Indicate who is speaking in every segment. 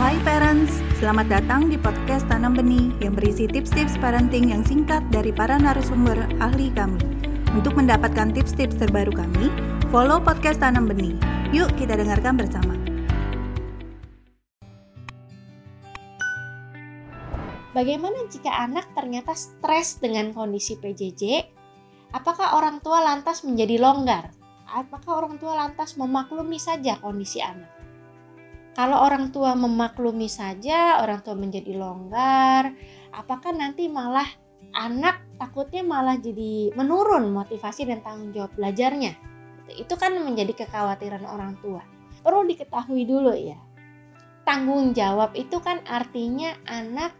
Speaker 1: Hai parents, selamat datang di podcast Tanam Benih yang berisi tips-tips parenting yang singkat dari para narasumber ahli kami. Untuk mendapatkan tips-tips terbaru kami, follow podcast Tanam Benih. Yuk kita dengarkan bersama.
Speaker 2: Bagaimana jika anak ternyata stres dengan kondisi PJJ? Apakah orang tua lantas menjadi longgar? Apakah orang tua lantas memaklumi saja kondisi anak? Kalau orang tua memaklumi saja, orang tua menjadi longgar, apakah nanti malah anak takutnya malah jadi menurun motivasi dan tanggung jawab belajarnya? Itu kan menjadi kekhawatiran orang tua. Perlu diketahui dulu ya. Tanggung jawab itu kan artinya anak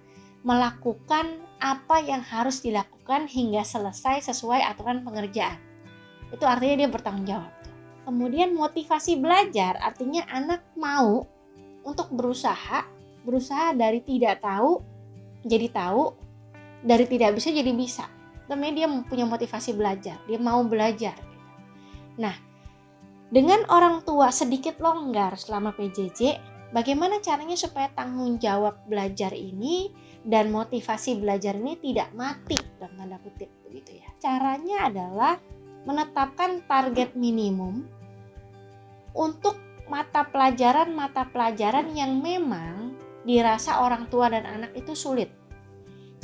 Speaker 2: melakukan apa yang harus dilakukan hingga selesai sesuai aturan pengerjaan. Itu artinya dia bertanggung jawab. Kemudian motivasi belajar artinya anak mau untuk berusaha, berusaha dari tidak tahu jadi tahu, dari tidak bisa jadi bisa. Namanya dia punya motivasi belajar, dia mau belajar. Nah, dengan orang tua sedikit longgar selama PJJ, bagaimana caranya supaya tanggung jawab belajar ini dan motivasi belajar ini tidak mati dalam tanda kutip begitu ya. Caranya adalah menetapkan target minimum untuk mata pelajaran-mata pelajaran yang memang dirasa orang tua dan anak itu sulit.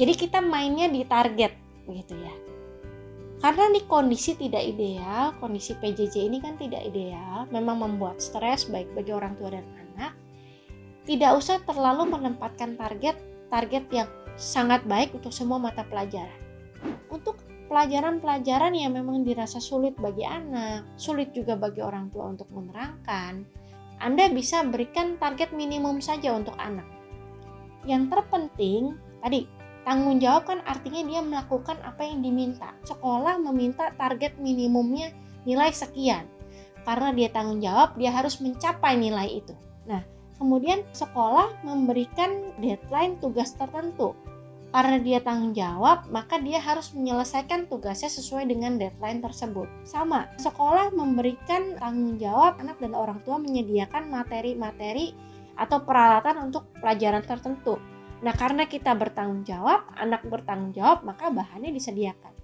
Speaker 2: Jadi kita mainnya di target gitu ya. Karena di kondisi tidak ideal, kondisi PJJ ini kan tidak ideal, memang membuat stres baik bagi orang tua dan anak. Tidak usah terlalu menempatkan target target yang sangat baik untuk semua mata pelajaran. Pelajaran-pelajaran yang memang dirasa sulit bagi anak, sulit juga bagi orang tua untuk menerangkan, anda bisa berikan target minimum saja untuk anak. Yang terpenting, tadi tanggung jawab kan artinya dia melakukan apa yang diminta. Sekolah meminta target minimumnya nilai sekian. Karena dia tanggung jawab, dia harus mencapai nilai itu. Nah, kemudian sekolah memberikan deadline tugas tertentu karena dia tanggung jawab, maka dia harus menyelesaikan tugasnya sesuai dengan deadline tersebut. Sama, sekolah memberikan tanggung jawab anak dan orang tua menyediakan materi-materi atau peralatan untuk pelajaran tertentu. Nah, karena kita bertanggung jawab, anak bertanggung jawab, maka bahannya disediakan.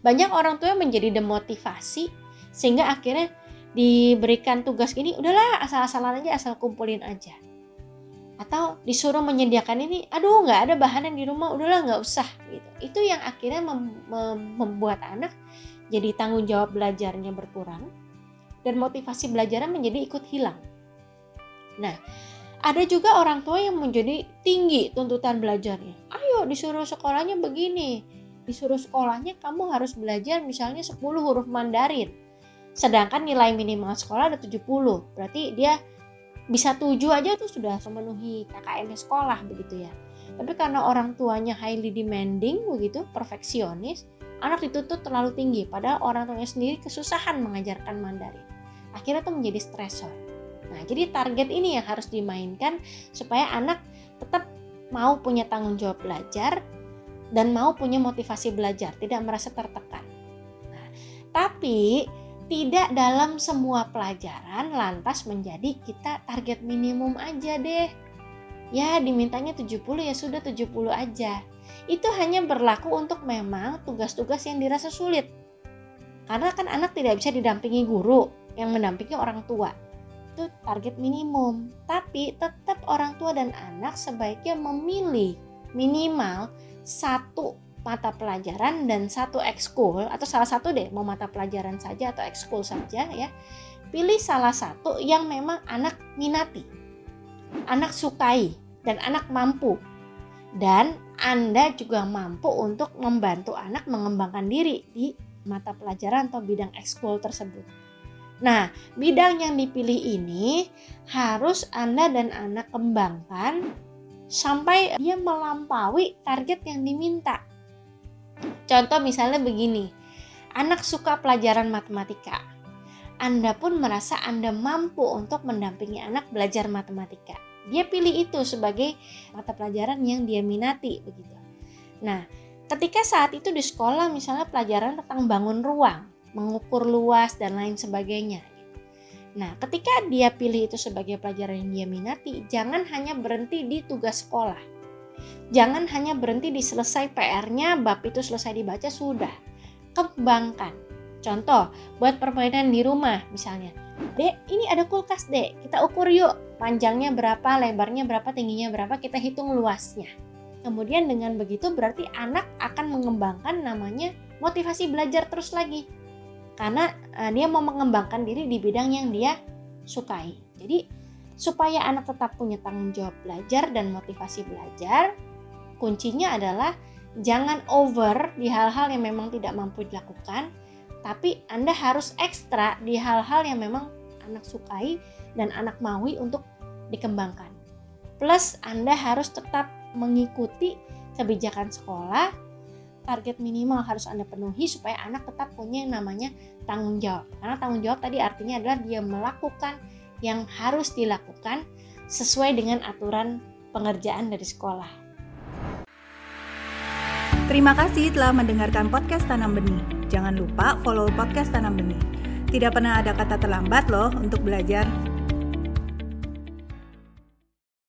Speaker 2: Banyak orang tua menjadi demotivasi sehingga akhirnya diberikan tugas gini, udahlah asal-asalan aja, asal kumpulin aja atau disuruh menyediakan ini aduh nggak ada bahan di rumah udahlah nggak usah gitu. Itu yang akhirnya mem mem membuat anak jadi tanggung jawab belajarnya berkurang dan motivasi belajarnya menjadi ikut hilang. Nah ada juga orang tua yang menjadi tinggi tuntutan belajarnya. Ayo disuruh sekolahnya begini disuruh sekolahnya kamu harus belajar misalnya 10 huruf Mandarin sedangkan nilai minimal sekolah ada 70 berarti dia bisa tujuh aja tuh sudah memenuhi KKM sekolah begitu ya. Tapi karena orang tuanya highly demanding begitu perfeksionis anak dituntut terlalu tinggi. Padahal orang tuanya sendiri kesusahan mengajarkan Mandarin. Akhirnya tuh menjadi stresor. Nah jadi target ini yang harus dimainkan supaya anak tetap mau punya tanggung jawab belajar dan mau punya motivasi belajar tidak merasa tertekan. Nah, tapi tidak dalam semua pelajaran lantas menjadi kita target minimum aja deh. Ya dimintanya 70 ya sudah 70 aja. Itu hanya berlaku untuk memang tugas-tugas yang dirasa sulit. Karena kan anak tidak bisa didampingi guru yang mendampingi orang tua. Itu target minimum. Tapi tetap orang tua dan anak sebaiknya memilih minimal satu mata pelajaran dan satu ekskul atau salah satu deh mau mata pelajaran saja atau ekskul saja ya pilih salah satu yang memang anak minati anak sukai dan anak mampu dan anda juga mampu untuk membantu anak mengembangkan diri di mata pelajaran atau bidang ekskul tersebut. Nah, bidang yang dipilih ini harus Anda dan anak kembangkan sampai dia melampaui target yang diminta. Contoh misalnya begini, anak suka pelajaran matematika. Anda pun merasa Anda mampu untuk mendampingi anak belajar matematika. Dia pilih itu sebagai mata pelajaran yang dia minati begitu. Nah, ketika saat itu di sekolah misalnya pelajaran tentang bangun ruang, mengukur luas dan lain sebagainya. Nah, ketika dia pilih itu sebagai pelajaran yang dia minati, jangan hanya berhenti di tugas sekolah. Jangan hanya berhenti di selesai PR-nya, bab itu selesai dibaca, sudah. Kembangkan. Contoh, buat permainan di rumah misalnya. Dek, ini ada kulkas dek, kita ukur yuk. Panjangnya berapa, lebarnya berapa, tingginya berapa, kita hitung luasnya. Kemudian dengan begitu berarti anak akan mengembangkan namanya motivasi belajar terus lagi karena uh, dia mau mengembangkan diri di bidang yang dia sukai. Jadi supaya anak tetap punya tanggung jawab belajar dan motivasi belajar, kuncinya adalah jangan over di hal-hal yang memang tidak mampu dilakukan, tapi Anda harus ekstra di hal-hal yang memang anak sukai dan anak maui untuk dikembangkan. Plus Anda harus tetap mengikuti kebijakan sekolah target minimal harus Anda penuhi supaya anak tetap punya yang namanya tanggung jawab. Karena tanggung jawab tadi artinya adalah dia melakukan yang harus dilakukan sesuai dengan aturan pengerjaan dari sekolah.
Speaker 1: Terima kasih telah mendengarkan podcast Tanam Benih. Jangan lupa follow podcast Tanam Benih. Tidak pernah ada kata terlambat loh untuk belajar.